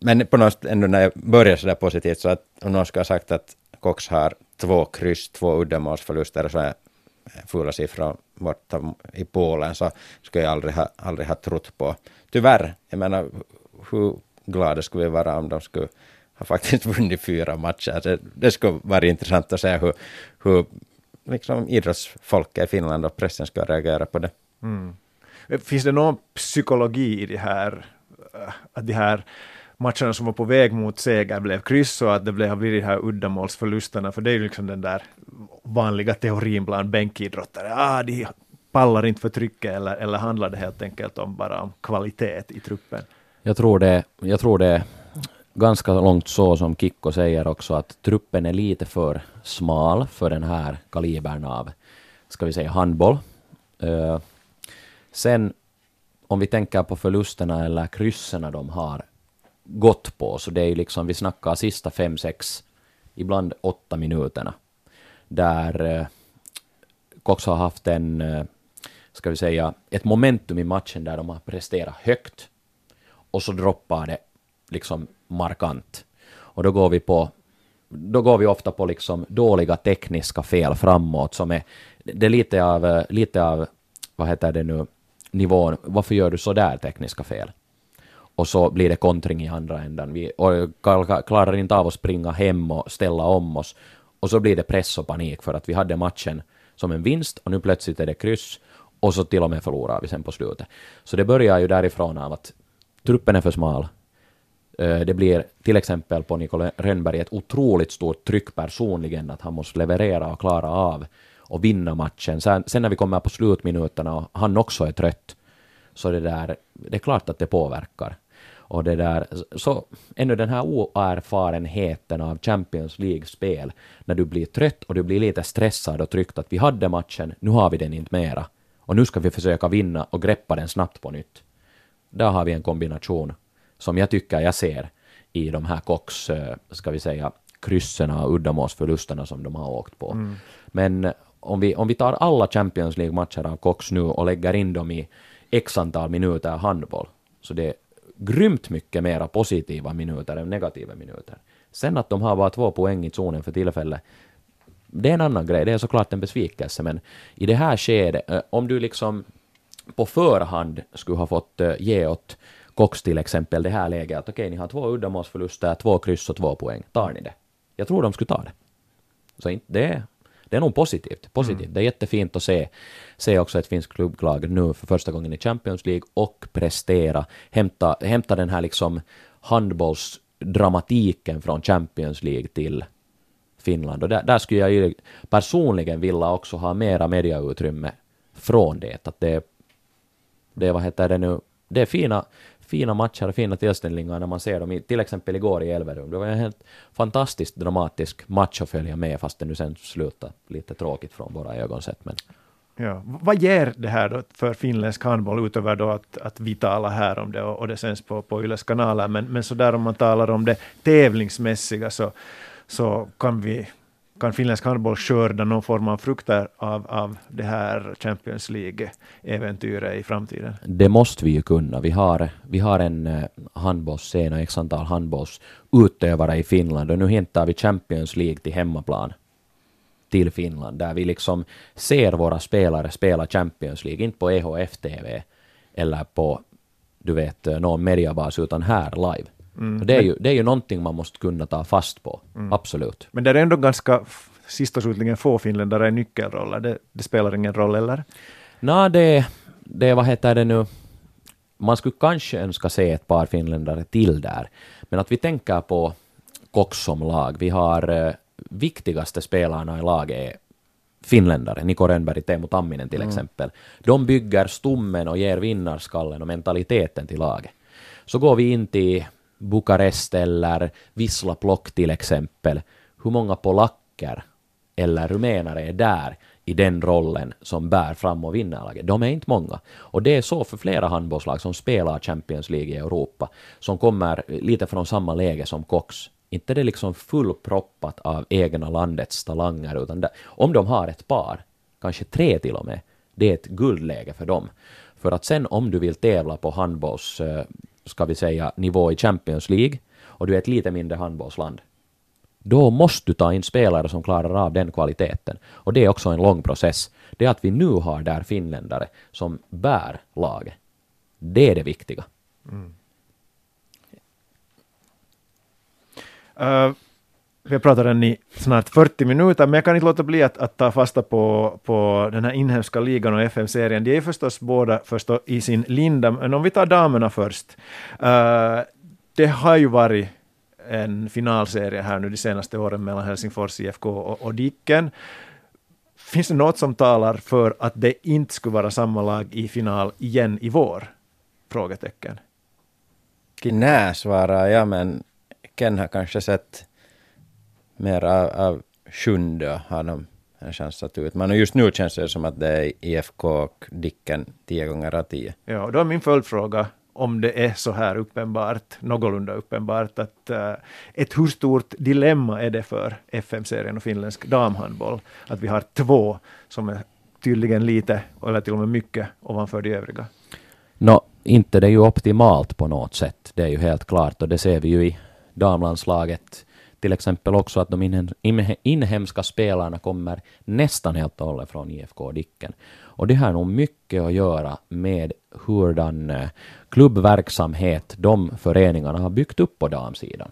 men på något sätt ändå när jag börjar sådär positivt, så att om någon ska ha sagt att Cox har två kryss, två uddamålsförluster, så är fula siffror borta i Polen, så skulle jag aldrig ha, aldrig ha trott på. Tyvärr, jag menar, hur glada skulle vi vara om de skulle ha faktiskt vunnit fyra matcher. Det, det skulle vara intressant att se hur, hur liksom idrottsfolket i Finland och pressen ska reagera på det. Mm. Finns det någon psykologi i det här, äh, att de här matcherna som var på väg mot seger blev kryss och att det blev, har blivit de här uddamålsförlusterna, för det är ju liksom den där vanliga teorin bland bänkidrottare, ah, de pallar inte för trycket, eller, eller handlar det helt enkelt om bara om kvalitet i truppen? Jag tror det, jag tror det ganska långt så som Kikko säger också att truppen är lite för smal för den här kalibern av, ska vi säga, handboll. Uh, sen om vi tänker på förlusterna eller krysserna de har gått på, så det är ju liksom, vi snackar sista fem, sex, ibland åtta minuterna, där uh, Cox har haft en, uh, ska vi säga, ett momentum i matchen där de har presterat högt och så droppar det liksom markant. Och då går vi på då går vi ofta på liksom dåliga tekniska fel framåt som är det är lite av, lite av vad heter det nu, nivån, varför gör du så där tekniska fel? Och så blir det kontring i andra änden. Vi och klarar inte av att springa hem och ställa om oss. Och så blir det press och panik för att vi hade matchen som en vinst och nu plötsligt är det kryss. och så till och med förlorar vi sen på slutet. Så det börjar ju därifrån av att truppen är för smal. Eh, det blir till exempel på Nicole Rönnberg ett otroligt stort tryck personligen att han måste leverera och klara av och vinna matchen. Sen, sen när vi kommer på slutminuterna och han också är trött, så det där, det är klart att det påverkar. Och det där, så ännu den här oerfarenheten av Champions League-spel, när du blir trött och du blir lite stressad och tryckt att vi hade matchen, nu har vi den inte mera. Och nu ska vi försöka vinna och greppa den snabbt på nytt. Där har vi en kombination som jag tycker jag ser i de här Cox, eh, ska vi säga, kryssen och uddamålsförlusterna som de har åkt på. Mm. Men om vi, om vi tar alla Champions League-matcher av Cox nu och lägger in dem i x antal minuter handboll, så det är grymt mycket mera positiva minuter än negativa minuter. Sen att de har bara två poäng i zonen för tillfället, det är en annan grej, det är såklart en besvikelse, men i det här skedet, eh, om du liksom på förhand skulle ha fått eh, ge åt Cox till exempel det här läget att okej, okay, ni har två uddamålsförluster, två kryss och två poäng, tar ni det? Jag tror de skulle ta det. Så det, det är nog positivt. positivt. Mm. Det är jättefint att se, se också ett finskt klubblag nu för första gången i Champions League och prestera, hämta, hämta den här liksom handbollsdramatiken från Champions League till Finland. Och där, där skulle jag ju personligen vilja också ha mera mediautrymme från det. Att det, det, vad heter det nu, det är fina, fina matcher och fina tillställningar när man ser dem, i, till exempel igår i Elverum. Det var en helt fantastiskt dramatisk match att följa med, fast det nu sen slutade lite tråkigt från våra ögon sett. Men... Ja. Vad ger det här då för finländsk handboll, utöver då att, att vi talar här om det och, och det sänds på, på Yles kanaler, men, men så där om man talar om det tävlingsmässiga så, så kan vi kan finländsk handboll skörda någon form av frukter av, av det här Champions League-äventyret i framtiden? Det måste vi ju kunna. Vi har, vi har en eh, handbollsscen och x antal handbollsutövare i Finland och nu hämtar vi Champions League till hemmaplan till Finland, där vi liksom ser våra spelare spela Champions League, inte på EHF-TV eller på, du vet, eh, någon mediabas, utan här live. Mm. Det, är ju, det är ju någonting man måste kunna ta fast på, mm. absolut. Men det är ändå ganska, sist och slutligen, få finländare i nyckelroller. Det, det spelar ingen roll, eller? Nej, det, det, vad heter det nu, man skulle kanske önska se ett par finländare till där. Men att vi tänker på Cox som lag. Vi har eh, viktigaste spelarna i laget är finländare, Niko Rönnberg, Teemu Tamminen till mm. exempel. De bygger stommen och ger vinnarskallen och mentaliteten till laget. Så går vi in till Bukarest eller Wisla Plock till exempel, hur många polacker eller rumänare är där i den rollen som bär fram och vinner laget. De är inte många. Och det är så för flera handbollslag som spelar Champions League i Europa, som kommer lite från samma läge som Cox. Inte det liksom fullproppat av egna landets talanger, utan det, om de har ett par, kanske tre till och med, det är ett guldläge för dem. För att sen om du vill tävla på handbolls eh, ska vi säga, nivå i Champions League och du är ett lite mindre handbollsland, då måste du ta in spelare som klarar av den kvaliteten. Och det är också en lång process. Det är att vi nu har där finländare som bär laget. Det är det viktiga. Mm. Uh, vi har pratat den i snart 40 minuter, men jag kan inte låta bli att, att ta fasta på, på den här inhemska ligan och FM-serien. De är förstås båda förstås i sin linda, men om vi tar damerna först. Uh, det har ju varit en finalserie här nu de senaste åren mellan Helsingfors IFK och, och Dicken. Finns det något som talar för att det inte skulle vara samma lag i final igen i vår? Frågetecken. Nej, svarar jag, men Ken har kanske sett mer av, av sjunde har de en chans att utmana. Just nu känns det som att det är IFK och Dicken tio gånger av tio. Ja, då är min följdfråga om det är så här uppenbart, någorlunda uppenbart, att uh, ett hur stort dilemma är det för FM-serien och finländsk damhandboll, att vi har två som är tydligen lite, eller till och med mycket, ovanför de övriga? Nå, inte det är ju optimalt på något sätt, det är ju helt klart, och det ser vi ju i damlandslaget till exempel också att de inhemska spelarna kommer nästan helt och hållet från IFK Dicken. Och det har nog mycket att göra med hurdan eh, klubbverksamhet de föreningarna har byggt upp på damsidan.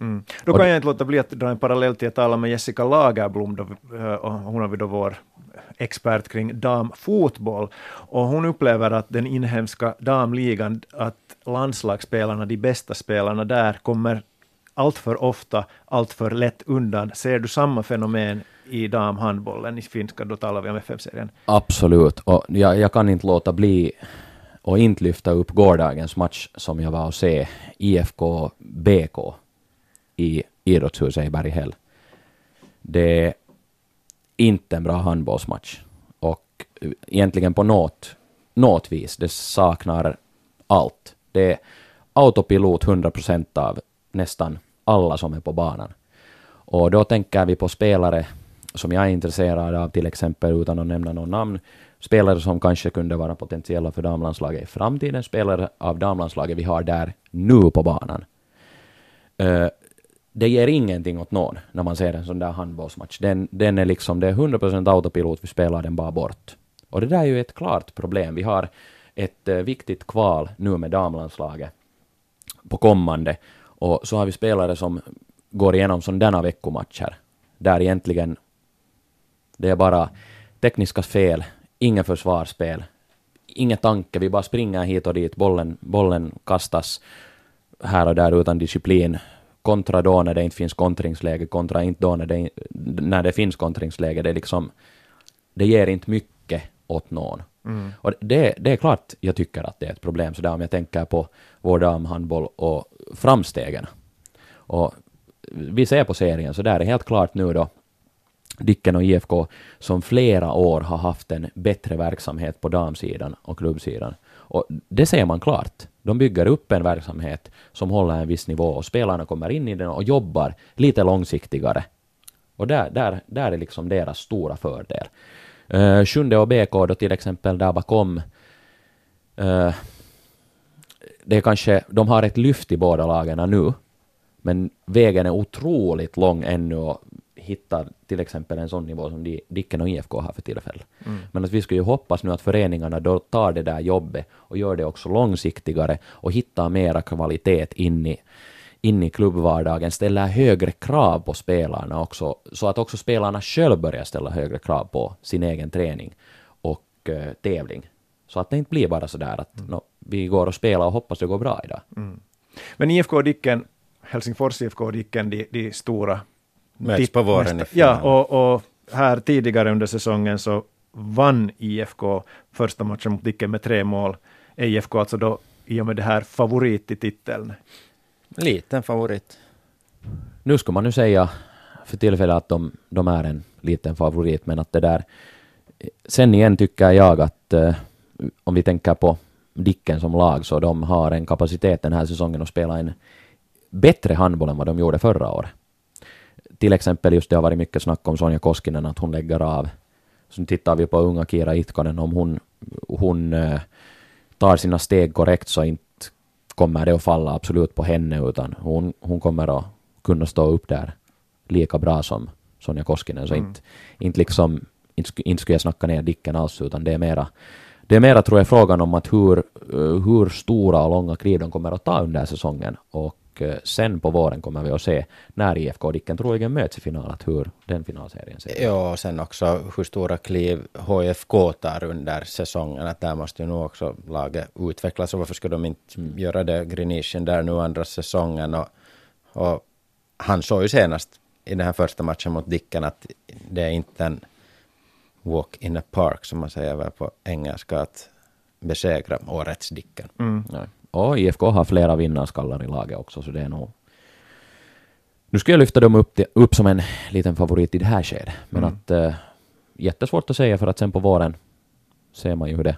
Mm. Då kan jag inte låta bli att dra en parallell till att tala med Jessica Lagerblom, då, och hon har vi då vår expert kring damfotboll. Och hon upplever att den inhemska damligan, att landslagsspelarna, de bästa spelarna där, kommer allt för ofta, allt för lätt undan. Ser du samma fenomen i damhandbollen i finska, då talar vi om FM-serien? Absolut, och jag, jag kan inte låta bli och inte lyfta upp gårdagens match som jag var och se, IFK BK i Idrottshuset i Berghäll. Det är inte en bra handbollsmatch. Och eh, egentligen på något, något vis, det saknar allt. Det är autopilot 100% av nästan alla som är på banan. Och då tänker vi på spelare som jag är intresserad av, till exempel utan att nämna någon namn, spelare som kanske kunde vara potentiella för damlandslaget i framtiden, spelare av damlandslaget vi har där nu på banan. Uh, det ger ingenting åt någon när man ser en sån där handbollsmatch. Den, den är liksom, det är 100% autopilot, vi spelar den bara bort. Och det där är ju ett klart problem. Vi har ett uh, viktigt kval nu med damlandslaget på kommande. Och så har vi spelare som går igenom sådana veckomatcher, där egentligen det är bara tekniska fel, inget försvarsspel, ingen tanke, vi bara springer hit och dit, bollen, bollen kastas här och där utan disciplin, kontra då när det inte finns kontringsläge, kontra inte då när det, när det finns kontringsläge. Det, är liksom, det ger inte mycket åt någon. Mm. Och det, det är klart jag tycker att det är ett problem, så där om jag tänker på vår damhandboll och framstegen. Och vi ser på serien, så där är helt klart nu då Dicken och IFK som flera år har haft en bättre verksamhet på damsidan och klubbsidan. Och det ser man klart. De bygger upp en verksamhet som håller en viss nivå och spelarna kommer in i den och jobbar lite långsiktigare. Och där, där, där är liksom deras stora fördel. Uh, Sjunde och BK då till exempel där bakom uh, det är kanske, de har ett lyft i båda lagen nu, men vägen är otroligt lång ännu och hittar till exempel en sån nivå som de, Dicken och IFK har för tillfället. Mm. Men att vi skulle ju hoppas nu att föreningarna då tar det där jobbet och gör det också långsiktigare och hittar mera kvalitet in i, in i klubbvardagen, ställer högre krav på spelarna också, så att också spelarna själva börjar ställa högre krav på sin egen träning och uh, tävling. Så att det inte blir bara sådär att mm. no, vi går och spelar och hoppas det går bra idag. Mm. Men IFK Dicken, Helsingfors IFK Dicken, de, de stora Möts på våren i Ja, och, och, här tidigare under säsongen så vann IFK första matchen mot Dicken med tre mål. IFK alltså då i och med det här favorit i titeln? Liten favorit. Nu ska man nu säga för tillfället att de, de är en liten favorit, men att det där... Sen igen tycker jag att eh, om vi tänker på Dicken som lag, så de har en kapacitet den här säsongen att spela en bättre handboll än vad de gjorde förra året till exempel just det har varit mycket snack om Sonja Koskinen, att hon lägger av. Så nu tittar vi på unga Kira Itkonen, om hon, hon eh, tar sina steg korrekt så inte kommer det att falla absolut på henne, utan hon, hon kommer att kunna stå upp där lika bra som Sonja Koskinen. Så mm. inte, inte liksom, inte, inte skulle jag snacka ner Dicken alls, utan det är mera det är mera, tror jag, frågan om att hur, eh, hur stora och långa kliv de kommer att ta under säsongen och Eh, sen på våren kommer vi att se när IFK och Dicken troligen möts i final, att hur den finalserien ser ut. Ja, och sen också hur stora kliv HFK tar under säsongen, att där måste ju nog också laget utvecklas, och varför skulle de inte mm. göra det? Grinischen där nu andra säsongen, och, och han såg ju senast i den här första matchen mot Dicken att det är inte en walk in a park, som man säger väl på engelska, att besegra årets Dicken. Mm. Och IFK har flera vinnarskallar i laget också, så det är nog... Nu skulle jag lyfta dem upp, till, upp som en liten favorit i det här skedet, men mm. att äh, jättesvårt att säga för att sen på våren ser man ju hur, det,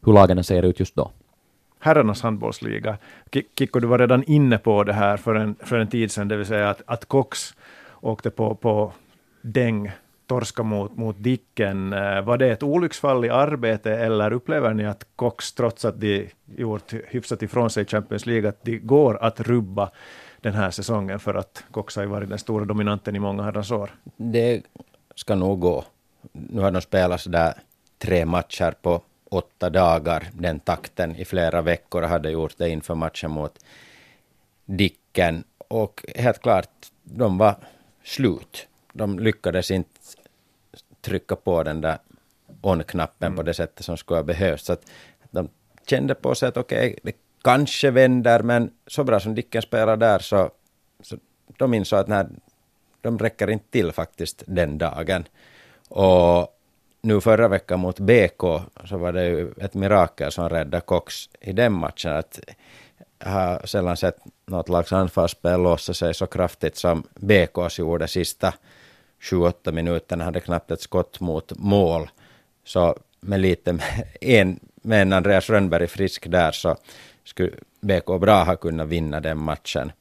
hur lagen ser ut just då. Herrarnas handbollsliga. Kikko, du var redan inne på det här för en, för en tid sedan, det vill säga att, att Cox åkte på, på däng torska mot, mot Dicken. Eh, var det ett olycksfall i arbete eller upplever ni att Cox, trots att de gjort hyfsat ifrån sig i Champions League, att det går att rubba den här säsongen för att Cox har varit den stora dominanten i många herrans år? Det ska nog gå. Nu har de spelat sådär tre matcher på åtta dagar, den takten i flera veckor, hade gjort det inför matchen mot Dicken och helt klart, de var slut. De lyckades inte trycka på den där on-knappen mm. på det sättet som skulle ha behövts. Så att de kände på sig att okej, okay, det kanske vänder, men så bra som Dicken spelar där så, så de insåg att nej, de räcker inte till faktiskt den dagen. Och nu förra veckan mot BK så var det ju ett mirakel som räddade Cox i den matchen. Att jag har sällan sett något lags anfallsspel låsa sig så kraftigt som BKs gjorde sista 28 minuterna. Hade knappt ett skott mot mål. Så med lite en, med en Andreas Rönnberg frisk där så skulle BK bra ha kunnat vinna den matchen.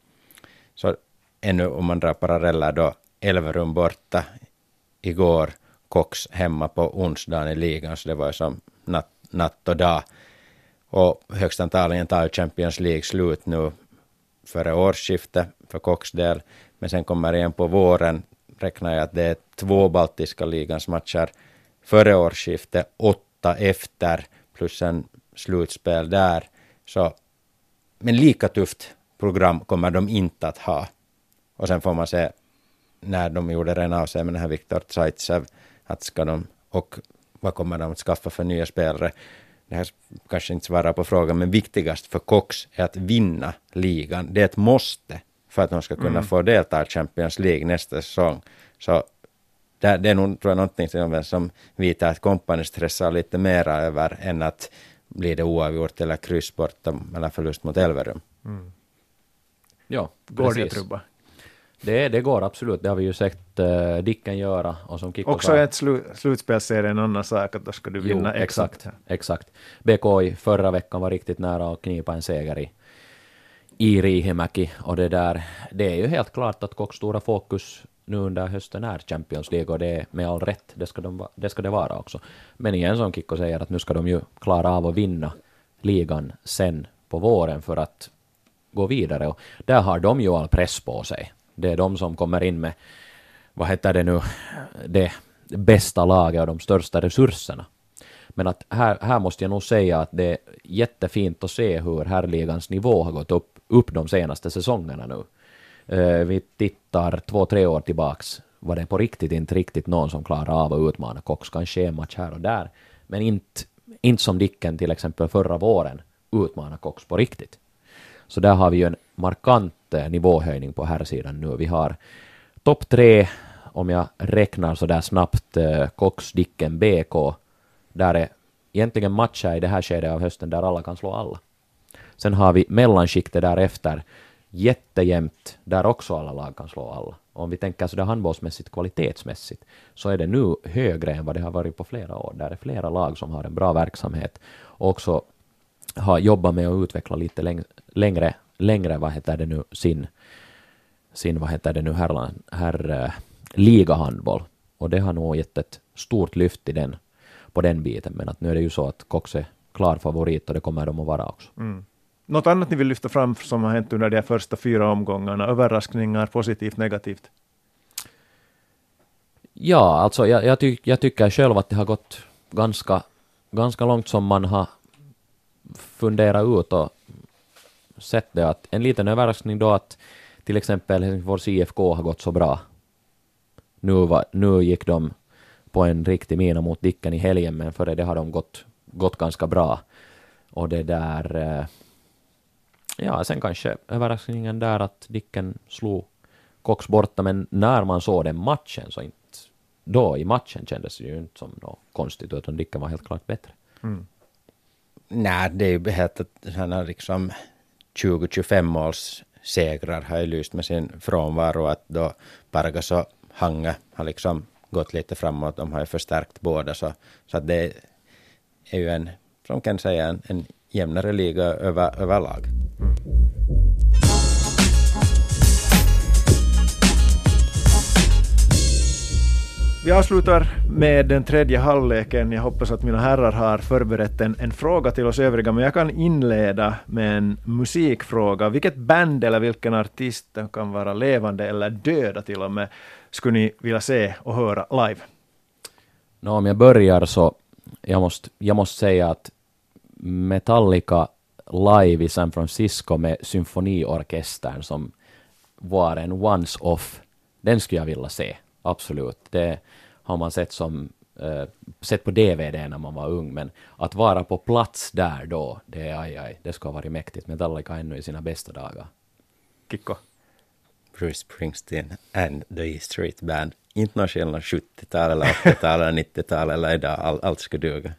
Så ännu om man drar paralleller då Elverum borta igår, Cox hemma på onsdagen i ligan, så det var ju som natt, natt och dag. Och högst antagligen tar Champions League slut nu före årsskiftet för Cox del, men sen kommer igen på våren, räknar jag att det är två baltiska ligans matcher före årsskiftet, åtta efter, plus en slutspel där. Så, men lika tufft program kommer de inte att ha. Och sen får man se när de gjorde den av sig med den här Viktor Zaitsev, att ska de, och vad kommer de att skaffa för nya spelare? Det här kanske inte svarar på frågan, men viktigast för Cox är att vinna ligan. Det är ett måste för att de ska kunna mm. få delta i Champions League nästa säsong. Så det, det är nog, tror jag, någonting som, som visar att kompani stressar lite mera över än att blir det oavgjort eller kryss borta eller förlust mot Elverum. Mm. Ja, Går precis. det Trubba? Det, det går absolut, det har vi ju sett uh, Dicken göra. Och som Kikko Också sa, ett slu, slutspelsserie en annan sak, att då ska du vinna jo, exakt. Exakt. BK i förra veckan var riktigt nära att knipa en seger i, i Riihimäki, och det där, det är ju helt klart att Kocks stora fokus nu under hösten är Champions League och det är med all rätt, det ska, de, det ska det vara också. Men igen som Kikko säger att nu ska de ju klara av att vinna ligan sen på våren för att gå vidare och där har de ju all press på sig. Det är de som kommer in med, vad heter det nu, det bästa laget och de största resurserna. Men att här, här måste jag nog säga att det är jättefint att se hur herrligans nivå har gått upp, upp de senaste säsongerna nu. Uh, vi tittar två, tre år tillbaks var det på riktigt inte riktigt någon som klarade av att utmana Cox, kanske en match här och där, men inte, inte som Dicken till exempel förra våren utmana Cox på riktigt. Så där har vi ju en markant eh, nivåhöjning på här sidan nu. Vi har topp tre, om jag räknar så där snabbt, eh, Cox, Dicken, BK. Där är egentligen matcher i det här skedet av hösten där alla kan slå alla. Sen har vi mellanskiktet därefter, jättejämnt, där också alla lag kan slå alla. Om vi tänker sådär handbollsmässigt, kvalitetsmässigt, så är det nu högre än vad det har varit på flera år. Där är flera lag som har en bra verksamhet och också har jobbat med att utveckla lite läng längre, längre, vad heter det nu, sin, sin vad heter det nu, här, här eh, ligahandboll. Och det har nog gett ett stort lyft i den, på den biten. Men att nu är det ju så att Cox är klar favorit och det kommer de att vara också. Mm. Något annat ni vill lyfta fram som har hänt under de första fyra omgångarna? Överraskningar, positivt, negativt? Ja, alltså jag, jag, ty jag tycker själv att det har gått ganska, ganska långt som man har funderat ut och sett det att en liten överraskning då att till exempel Helsingfors IFK har gått så bra. Nu, var, nu gick de på en riktig mina mot Dicken i helgen, men före det har de gått, gått ganska bra. Och det där... Eh, Ja, sen kanske överraskningen där att Dicken slog Cox borta, men när man såg den matchen så inte... Då i matchen kändes det ju inte som något konstigt, utan Dicken var helt klart bättre. Mm. Nej, det är ju helt att han har liksom 20-25 måls segrar har ju lyst med sin frånvaro. Att då Pargas och Hange har liksom gått lite framåt. De har ju förstärkt båda. Så, så att det är ju en, som kan säga, en, en jämnare liga över, överlag. Mm. Vi avslutar med den tredje halvleken. Jag hoppas att mina herrar har förberett en, en fråga till oss övriga, men jag kan inleda med en musikfråga. Vilket band eller vilken artist, kan vara levande eller döda till och med, skulle ni vilja se och höra live? No, om jag börjar så, jag måste, jag måste säga att Metallica live i San Francisco med symfoniorkestern som var en once-off. Den skulle jag vilja se, absolut. Det har man sett som eh, sett på DVD när man var ung, men att vara på plats där då, det är aj, aj, det ska ha varit mäktigt. Metallica ännu i sina bästa dagar. Kikko. Bruce Springsteen and the E Street Band. Inte någon skillnad 70-tal eller 80-tal eller 90-tal eller idag, all, allt skulle duga.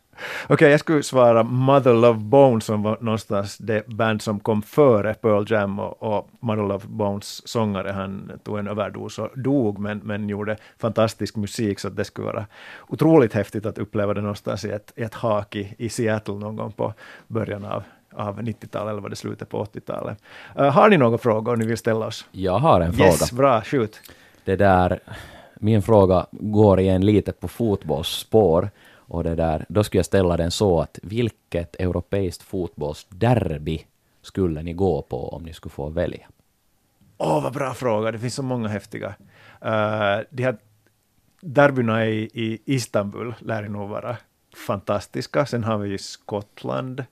Okej, jag skulle svara Mother Love Bone som var någonstans det band som kom före Pearl Jam och, och Mother Love Bones sångare, han tog en överdos och dog men, men gjorde fantastisk musik så att det skulle vara otroligt häftigt att uppleva det någonstans i ett, i ett hak i, i Seattle någon gång på början av av 90-talet eller var det slutet på 80-talet. Uh, har ni några frågor ni vill ställa oss? Jag har en fråga. Yes, bra, skjut. Det där, min fråga går igen lite på fotbollsspår. Och det där, då skulle jag ställa den så att vilket europeiskt fotbollsderby skulle ni gå på om ni skulle få välja? Åh, oh, vad bra fråga. Det finns så många häftiga. Uh, de här derbyna i, i Istanbul lär nog vara fantastiska. Sen har vi ju Skottland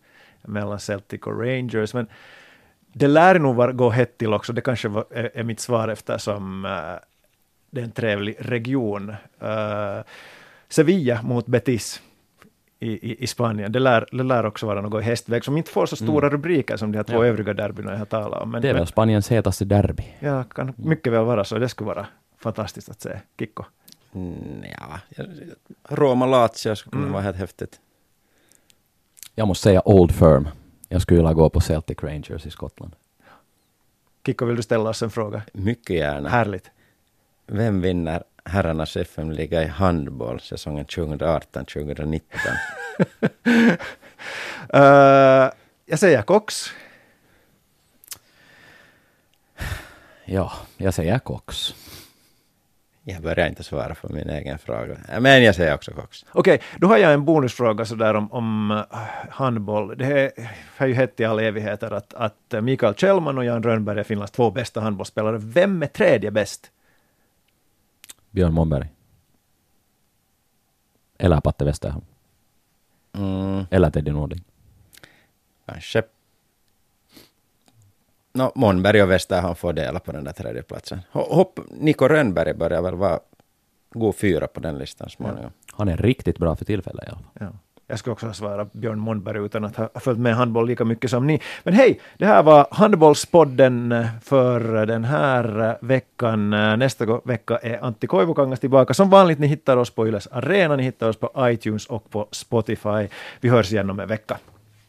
mellan Celtic och Rangers. Men det lär nog var, gå hett till också. Det kanske var, är, är mitt svar eftersom uh, eh, det är en trevlig region. Uh, Sevilla mot Betis i, i, i Spanien. Det lär, det lär också vara något i hästväg som inte får så stora mm. rubriker som de här två ja. övriga derbyna jag har talat om. Men, det är väl Spaniens hetaste derby. Ja, kan mycket väl vara så. Det skulle vara fantastiskt att se. Kikko? Mm, ja, Roma-Lazio skulle kunna mm. vara helt häftigt. Jag måste säga Old Firm. Jag skulle vilja gå på Celtic Rangers i Skottland. Kikko, vill du ställa oss en fråga? Mycket gärna. Härligt. Vem vinner herrarnas FM-liga i handboll säsongen 2018-2019? uh, jag säger Cox. Ja, jag säger Cox. Jag börjar inte svara på min egen fråga. Men jag säger också Cox. Okej, okay, då har jag en bonusfråga sådär om, om uh, handboll. Det har ju hett i all evigheter att, att Mikael Kjellman och Jan Rönnberg är Finlands två bästa handbollsspelare. Vem är tredje bäst? Björn Månberg. Eller Patte Westerholm. Mm. Eller Teddy Nordling. Kanske. No, Månberg och Westerholm får dela på den där tredjeplatsen. Hopp, Niko Rönnberg börjar väl vara god fyra på den listan småningom. Ja. Han är riktigt bra för tillfället i alla fall. Ja. Jag skulle också svara Björn Månberg utan att ha följt med handboll lika mycket som ni. Men hej, det här var Handbollspodden för den här veckan. Nästa vecka är Antti Koivukangas tillbaka. Som vanligt, ni hittar oss på Yles Arena, ni hittar oss på iTunes och på Spotify. Vi hörs igen om en vecka.